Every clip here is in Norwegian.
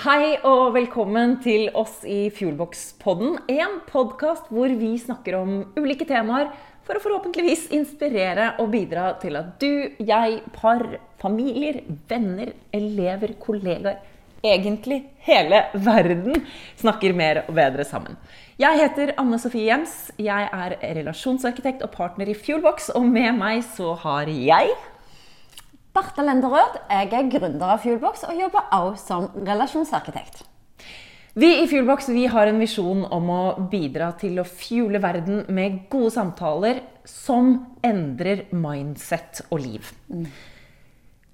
Hei og velkommen til oss i Fuelbox-podden. En podkast hvor vi snakker om ulike temaer for å forhåpentligvis inspirere og bidra til at du, jeg, par, familier, venner, elever, kollegaer Egentlig hele verden snakker mer og bedre sammen. Jeg heter Anne Sofie Jems. Jeg er relasjonsarkitekt og partner i Fuelbox. Og med meg så har jeg Bartha Lenderød. Jeg er gründer av Fuelbox og jobber også som relasjonsarkitekt. Vi i Fuelbox vi har en visjon om å bidra til å fuele verden med gode samtaler som endrer mindset og liv. Mm.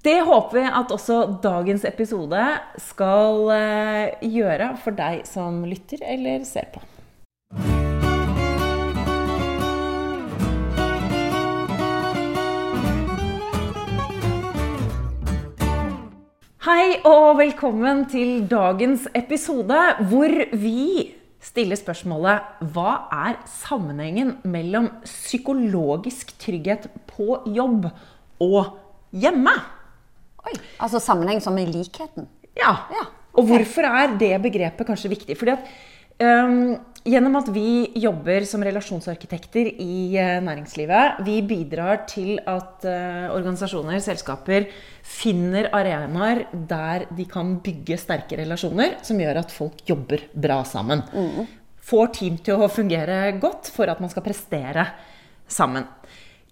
Det håper vi at også dagens episode skal eh, gjøre for deg som lytter eller ser på. Hei og velkommen til dagens episode, hvor vi stiller spørsmålet Hva er sammenhengen mellom psykologisk trygghet på jobb og hjemme? Oi, Altså sammenheng som i likheten? Ja. ja okay. Og hvorfor er det begrepet kanskje viktig? Fordi at um, Gjennom at vi jobber som relasjonsarkitekter i uh, næringslivet, vi bidrar til at uh, organisasjoner, selskaper, finner arenaer der de kan bygge sterke relasjoner som gjør at folk jobber bra sammen. Mm. Får team til å fungere godt for at man skal prestere sammen.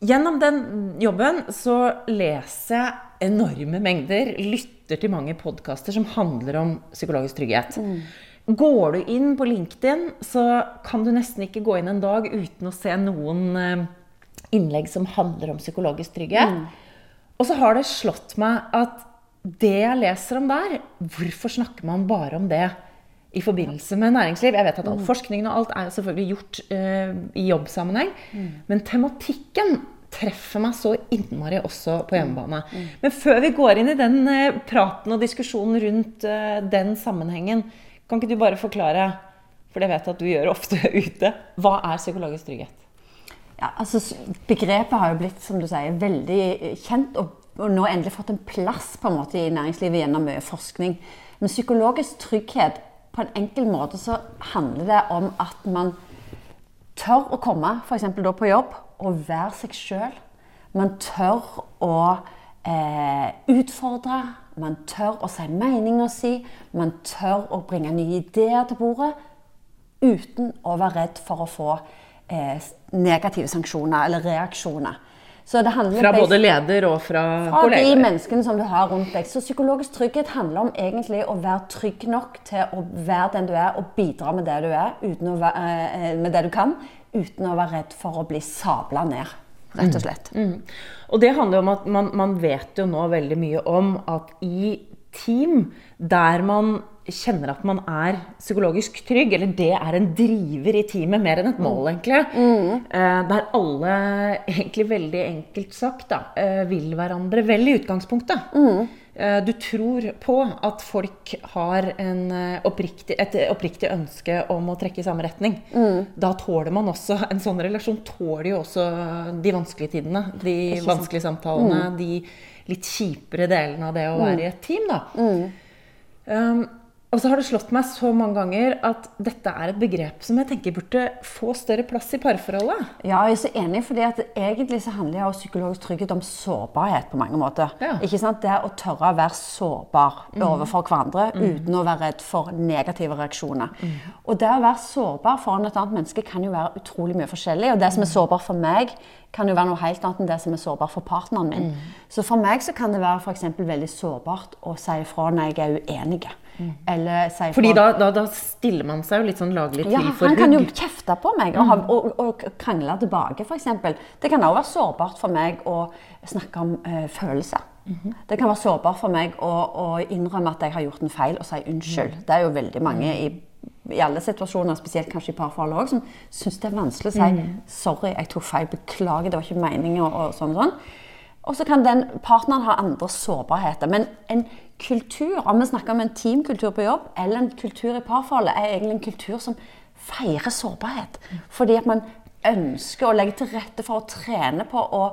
Gjennom den jobben så leser jeg enorme mengder, lytter til mange podkaster som handler om psykologisk trygghet. Mm. Går du inn på LinkedIn, så kan du nesten ikke gå inn en dag uten å se noen eh, innlegg som handler om psykologisk trygghet. Mm. Og så har det slått meg at det jeg leser om der Hvorfor snakker man bare om det i forbindelse med næringsliv? Jeg vet at all mm. forskningen og alt er selvfølgelig gjort uh, i jobbsammenheng. Mm. Men tematikken treffer meg så innmari også på hjemmebane. Mm. mm. Men før vi går inn i den uh, praten og diskusjonen rundt uh, den sammenhengen, kan ikke du bare forklare, for det vet jeg at du gjør ofte ute, hva er psykologisk trygghet? Ja, altså Begrepet har jo blitt som du sier, veldig eh, kjent og, og nå endelig fått en plass på en måte i næringslivet gjennom mye forskning. Men psykologisk trygghet, på en enkel måte så handler det om at man tør å komme f.eks. på jobb og være seg sjøl. Man tør å eh, utfordre. Man tør å si meninga si. Man tør å bringe nye ideer til bordet uten å være redd for å få eh, negative sanksjoner eller reaksjoner. fra både leder og fra, fra kolleger? Fra de menneskene som du har rundt deg. Så psykologisk trygghet handler om egentlig å være trygg nok til å være den du er, og bidra med det du er, være, eh, med det du kan, uten å være redd for å bli sabla ned. Rett og mm. slett. Mm. Mm. Og det handler om at man, man vet jo nå veldig mye om at i team der man kjenner at man er psykologisk trygg, eller det er en driver i teamet mer enn et mål, mm. egentlig. Mm. Eh, der alle, egentlig veldig enkelt sagt, da, eh, vil hverandre vel i utgangspunktet. Mm. Eh, du tror på at folk har oppriktig, et oppriktig ønske om å trekke i samme retning. Mm. Da tåler man også En sånn relasjon tåler jo også de vanskelige tidene. De vanskelige samtalene. Mm. De litt kjipere delene av det å være i et team. da. Um, og så har det slått meg så mange ganger at dette er et begrep som jeg tenker burde få større plass i parforholdet. Ja, jeg er så enig, fordi at egentlig så handler det psykologisk trygghet om sårbarhet på mange måter. Ja. Ikke sant? Det å tørre å være sårbar mm. overfor hverandre mm. uten å være redd for negative reaksjoner. Mm. Og det å være sårbar foran et annet menneske kan jo være utrolig mye forskjellig. Og det som er mm. sårbar for meg, kan jo være noe helt annet enn det som er sårbar for partneren min. Mm. Så for meg så kan det være for veldig sårbart å si ifra når jeg er uenig. Mm. Eller si Fordi da, da, da, stiller man seg jo litt sånn laglig til ja, for hugg. Han kan jo kjefte på meg og, mm. og, og, krangle tilbake, f.eks. Det kan også være sårbart for meg å snakke om uh, følelser. Mm -hmm. Det kan være sårbart for meg å, å, innrømme at jeg har gjort en feil, og si unnskyld. Mm. Det er jo veldig mange i i alle situasjoner, spesielt kanskje i parforhold òg, som syns det er vanskelig å si mm. 'sorry, jeg tok feil, beklager, det var ikke meningen', og, og sånn sånn. Og så kan den partneren ha andre sårbarheter. Men en kultur, om vi snakker om en teamkultur på jobb eller en kultur i parforholdet, er egentlig en kultur som feirer sårbarhet. Fordi at man ønsker å legge til rette for å trene på å,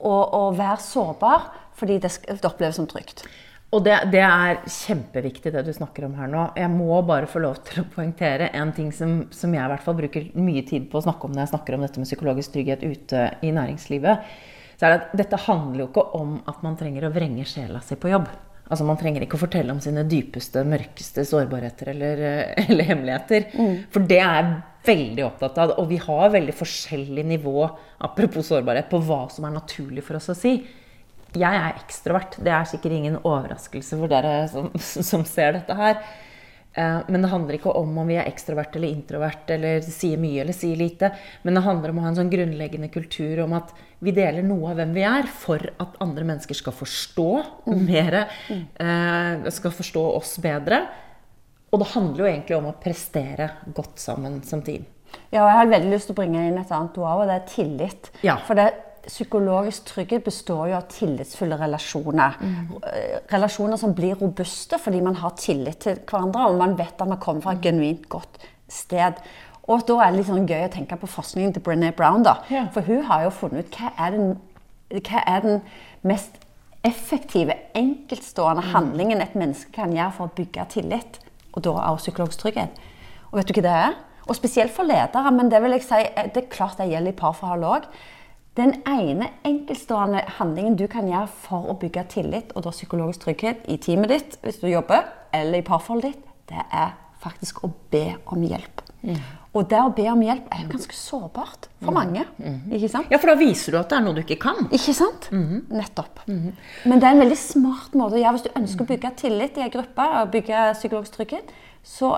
å, å være sårbar fordi det, det oppleves som trygt. Og det, det, er kjempeviktig det du snakker om her nå. Jeg må bare få lov til å poengtere en ting som, som, jeg i hvert fall bruker mye tid på å snakke om når jeg snakker om dette med psykologisk trygghet ute i næringslivet. Så er det at dette handler jo ikke om at man trenger å vrenge sjela si på jobb. Altså Man trenger ikke å fortelle om sine dypeste, mørkeste sårbarheter eller, eller hemmeligheter. Mm. For det er jeg veldig opptatt av. Og vi har veldig forskjellig nivå apropos sårbarhet, på hva som er naturlig for oss å si jeg er ekstrovert. Det er sikkert ingen overraskelse for dere som, som ser dette her. Eh, men det handler ikke om om vi er ekstrovert eller introvert eller sier mye eller sier lite. Men det handler om å ha en sånn grunnleggende kultur om at vi deler noe av hvem vi er, for at andre mennesker skal forstå mm. mer. Mm. Skal forstå oss bedre. Og det handler jo egentlig om å prestere godt sammen som team. Ja, og jeg har veldig lyst til å bringe inn et annet ord, og det er tillit. Ja. For det psykologisk trygghet består jo av tillitsfulle relasjoner. Mm. Relasjoner som blir robuste fordi man har tillit til hverandre, og man vet at man kommer fra et genuint godt sted. Og da er det litt sånn gøy å tenke på forskningen til Brené Brown. da. Ja. For hun har jo funnet ut hva er den, hva er den mest effektive, enkeltstående mm. handlingen et menneske kan gjøre for å bygge tillit. Og da også psykologisk trygghet. Og vet du hva det er? Og spesielt for ledere, men det vil jeg si, det er klart det gjelder i parforhold òg. Den ene enkeltstående handlingen du kan gjøre for å bygge tillit og da psykologisk trygghet i teamet ditt hvis du jobber, eller i parforholdet ditt, det er faktisk å be om hjelp. Mm. Og det å be om hjelp er jo ganske sårbart for mm. mange. Mm. ikke sant? Ja, for da viser du at det er noe du ikke kan. Ikke sant? Mm. Nettopp. Mm. Men det er en veldig smart måte å gjøre hvis du ønsker å bygge tillit i en gruppe og bygge psykologisk trygghet. Så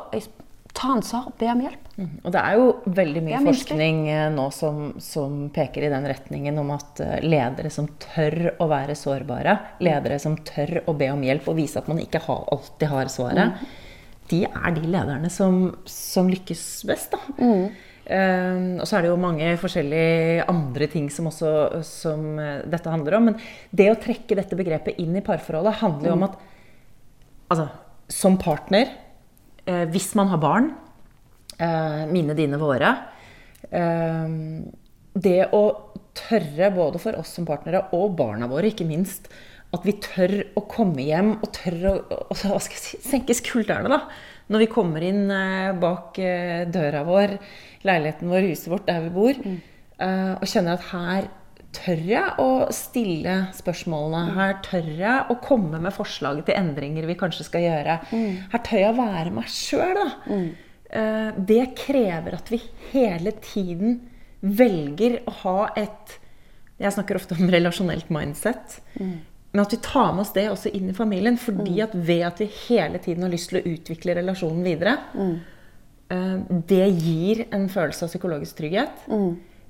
ta ansvar og be om hjelp. Mm. Og det er jo veldig mye forskning eh, nå som, som, peker i den retningen om at eh, ledere som tør å være sårbare, ledere som tør å be om hjelp og vise at man ikke har, alltid har svaret, mm. de er de lederne som, som lykkes best. da. Mm. Um, og så er det jo mange forskjellige andre ting som også som dette handler om. Men det å trekke dette begrepet inn i parforholdet handler jo om mm. at altså, som partner eh, hvis man har barn, eh, mine, dine, våre eh, Det å tørre, både for oss som partnere og barna våre, ikke minst, at vi tør å komme hjem og tør å, å hva skal jeg si, senke skuldrene da, når vi kommer inn eh, bak eh, døra vår, leiligheten vår, huset vårt, der vi bor, mm. Eh, og kjenner at her tør jeg å stille spørsmålene. Mm. Her tør jeg å komme med forslag til endringer vi kanskje skal gjøre. Mm. Her tør jeg å være meg sjøl. Mm. Eh, det krever at vi hele tiden velger å ha et Jeg snakker ofte om relasjonelt mindset. Mm. Men at vi tar med oss det også inn i familien. Fordi at ved at vi hele tiden har lyst til å utvikle relasjonen videre, mm. eh, det gir en følelse av psykologisk trygghet.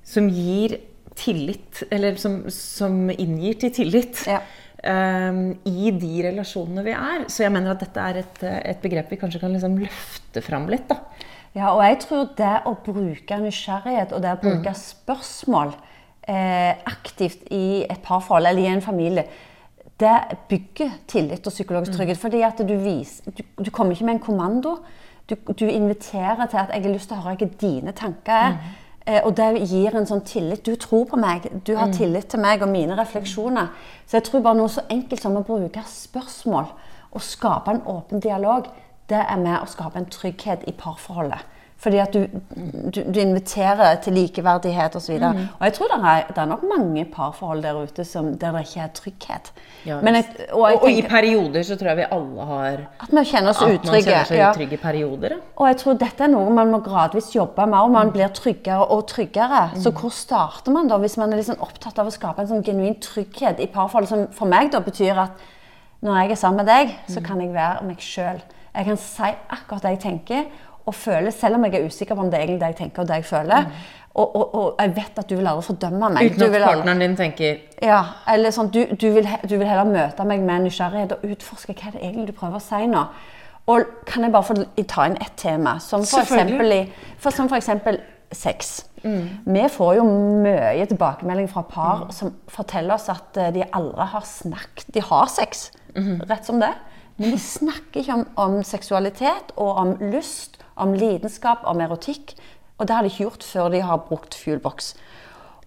Som gir tillit, eller som, som inngir til tillit. Ja. Um, i de relasjonene vi er. Så jeg mener at dette er et, et begrep vi kanskje kan liksom løfte fram litt. Da. Ja, og jeg tror det å bruke nysgjerrighet og det å bruke mm. spørsmål eh, aktivt i et parforhold eller i en familie, det bygger tillit og psykologisk mm. trygghet. Mm. fordi at du, viser, du, du, kommer ikke med en kommando. Du, du, inviterer til at jeg har lyst til å høre hva dine tanker er. Mm. Eh, og det gir en sånn tillit. Du tror på meg, du har mm. tillit til meg og mine refleksjoner. Så jeg tror bare noe så enkelt som å bruke spørsmål og skape en åpen dialog, det er med å skape en trygghet i parforholdet. Fordi at du, du, du inviterer til likeverdighet osv. Og, mm. og jeg tror det er, det er, nok mange parforhold der ute som, der det ikke er trygghet. Ja, jeg, og, jeg og, tenker, i perioder så tror jeg vi alle har At vi kjenner oss utrygge. Man kjenner seg utrygge i perioder. Ja. Og jeg tror dette er noe man må gradvis jobbe med, og man blir tryggere og tryggere. Mm. Så hvor starter man da, hvis man er liksom opptatt av å skape en sånn genuin trygghet i parforhold, som for meg da betyr at når jeg er sammen med deg, så mm. kan jeg være meg sjøl. Jeg kan si akkurat det jeg tenker og føler, selv om jeg er usikker på om det er egentlig det jeg tenker og det jeg føler. Mm. Og, og, og, jeg vet at du vil aldri fordømme meg. Uten at partneren din tenker Ja, eller sånn, du, du, vil, du, vil, heller møte meg med nysgjerrighet og utforske hva det egentlig du prøver å si nå. Og kan jeg bare få ta inn ett tema, som for eksempel, for, som for eksempel sex. Mm. Vi får jo mye tilbakemelding fra par mm. som forteller oss at eh, de aldri har snakket De har sex, mm. rett som det. Men de snakker ikke om, om seksualitet og om lyst om lidenskap, om erotikk. Og det har de ikke gjort før de har brukt Fuelbox.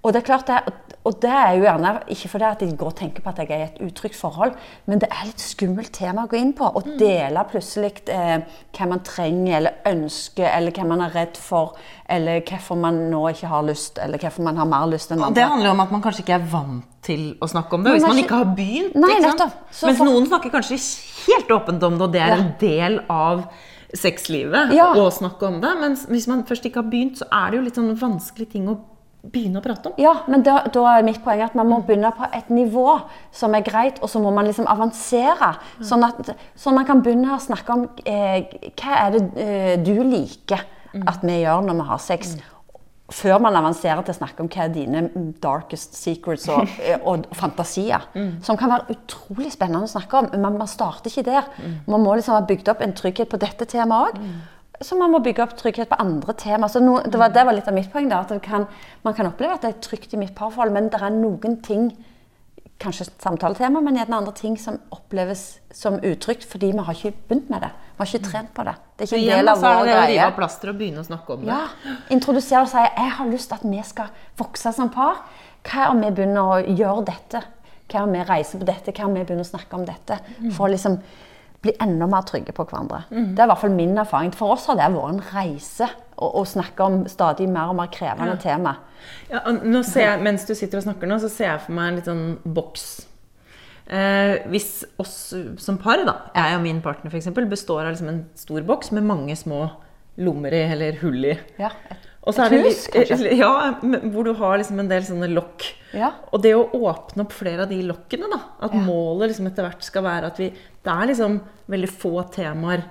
Og det er klart det, og det er jo gjerne ikke fordi at jeg går og tenker på at jeg er i et utrygt forhold, men det er litt skummelt tema å gå inn på. Å Mm. dele plutselig eh, hva man trenger eller ønsker, eller hva man er redd for, eller hvorfor man nå ikke har lyst, eller hvorfor man har mer lyst enn Det handler jo om at man kanskje ikke er vant til å snakke om det. Hvis man ikke- har begynt. Nei, Mens for- noen snakker kanskje helt åpent om det, og det er Ja. en del av sexlivet Ja. å snakke om det. Men hvis man først ikke har begynt, så er det jo litt sånn vanskelig ting å begynne å prate om. Ja, men da, da er mitt poeng at man må begynne på et nivå som er greit, og så må man liksom avansere. Sånn at så man kan begynne å snakke om eh, hva er det eh, du liker at vi gjør når vi har sex. Før man avanserer til å snakke om hva er dine darkest secrets og, eh, og fantasier. Som kan være utrolig spennende å snakke om, men man starter ikke der. Man må liksom ha bygd opp en trygghet på dette temaet òg. Så man må bygge opp trygghet på andre tema. Så no, det, var, det var litt av mitt poeng. da, at det kan, Man kan oppleve at det er trygt i mitt parforhold, men det er noen ting Kanskje samtaletema, men gjerne andre ting som oppleves som utrygt fordi vi har ikke begynt med det. Vi har ikke trent på det. Det er ikke en del av så er vår det det å rive greie. av plasteret og begynne å snakke om det. Ja, Introdusere og si jeg har lyst til at vi skal vokse som par. Hva om vi begynner å gjøre dette? Hva om vi reiser på dette? Hva om vi begynner å snakke om dette? For å liksom bli enda mer trygge på hverandre. Det er i hvert fall min erfaring. For oss har det vært en reise å, å snakke om stadig mer og mer krevende tema. Ja, nå ser jeg, mens du sitter og snakker nå, så ser jeg for meg en litt sånn boks. Eh, hvis oss som par, da, jeg og min partner f.eks., består av liksom en stor boks med mange små lommer i, eller hull i. Ja, et, Og så er det hus, kanskje. Ja, hvor du har liksom en del sånne lokk. Ja. Og det å åpne opp flere av de lokkene, da. At målet liksom etter hvert skal være at vi Det er liksom veldig få temaer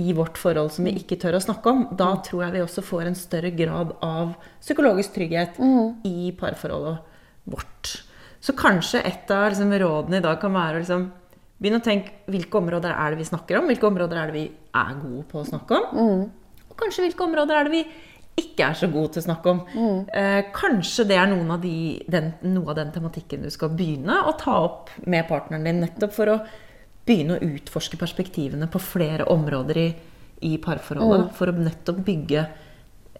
i vårt forhold som vi ikke tør å snakke om. Da tror jeg vi også får en større grad av psykologisk trygghet i parforholdet vårt. Så kanskje et av liksom, rådene i dag kan være å liksom, begynne å tenke hvilke områder er det vi snakker om? Hvilke områder er det vi er gode på å snakke om? Og kanskje hvilke områder er det vi ikke er så god til å snakke om. Eh, kanskje det er noen av de, den, noe av den tematikken du skal begynne å ta opp med partneren din, nettopp for å begynne å utforske perspektivene på flere områder i, i parforholdet. For å nettopp bygge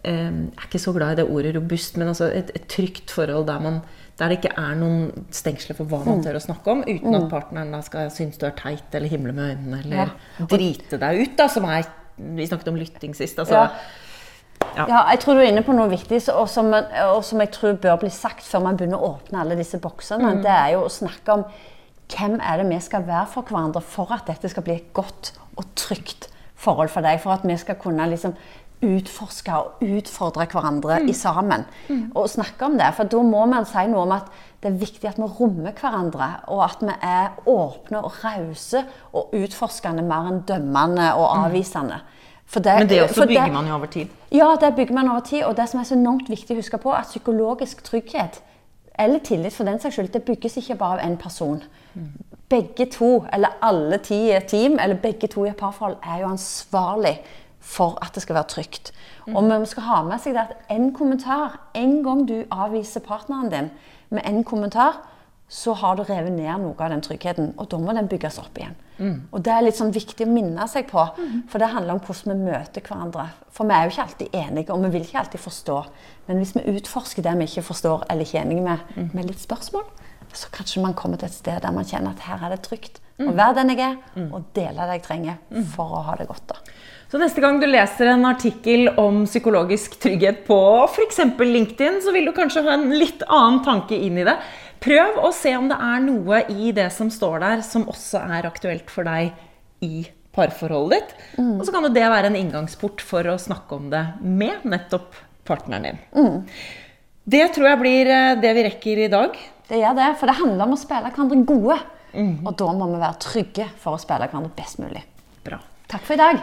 eh, Jeg er ikke så glad i det ordet robust, men altså et, et trygt forhold der, man, der det ikke er noen stengsler for hva man tør å snakke om, uten at partneren da skal synes du er teit eller himle med øynene eller drite deg ut, da, som er Vi snakket om lytting sist. altså Ja. Ja, jeg tror du er inne på noe viktig, og som, og som jeg tror bør bli sagt før man begynner å åpne alle disse boksene. Det er jo å snakke om hvem er det vi skal være for hverandre for at dette skal bli et godt og trygt forhold for deg. For at vi skal kunne liksom utforske og utfordre hverandre i sammen. Og snakke om det. For da må man si noe om at det er viktig at vi rommer hverandre, og at vi er åpne og rause og utforskende mer enn dømmende og avvisende. For det, Men det også bygger man jo over tid. ja, det bygger man over tid. Og det som er så enormt viktig å huske på, at psykologisk trygghet, eller tillit for den saks skyld, det bygges ikke bare av én person. Begge to, eller alle ti i et team, eller begge to i et parforhold, er jo ansvarlig for at det skal være trygt. Og man skal ha med seg det at en kommentar, en gang du avviser partneren din med en kommentar, så har du revet ned noe av den tryggheten, og da må den bygges opp igjen. Og det er litt sånn viktig å minne seg på, for det handler om hvordan vi møter hverandre. For vi er jo ikke alltid enige, og vi vil ikke alltid forstå. Men hvis vi utforsker det vi ikke forstår eller ikke er enige med, med litt spørsmål, så kanskje man kommer til et sted der man kjenner at her er det trygt. Å være den jeg er, og dele det jeg trenger for å ha det godt. da. Så neste gang du leser en artikkel om psykologisk trygghet på f.eks. LinkedIn, så vil du kanskje ha en litt annen tanke inn i det. Prøv å se om det er noe i det som står der, som også er aktuelt for deg i parforholdet ditt. Og så kan jo det være en inngangsport for å snakke om det med nettopp partneren din. Det tror jeg blir eh, det vi rekker i dag. Det gjør det, for det handler om å spille hverandre gode. Og da må vi være trygge for å spille hverandre best mulig. Bra. Takk for i dag.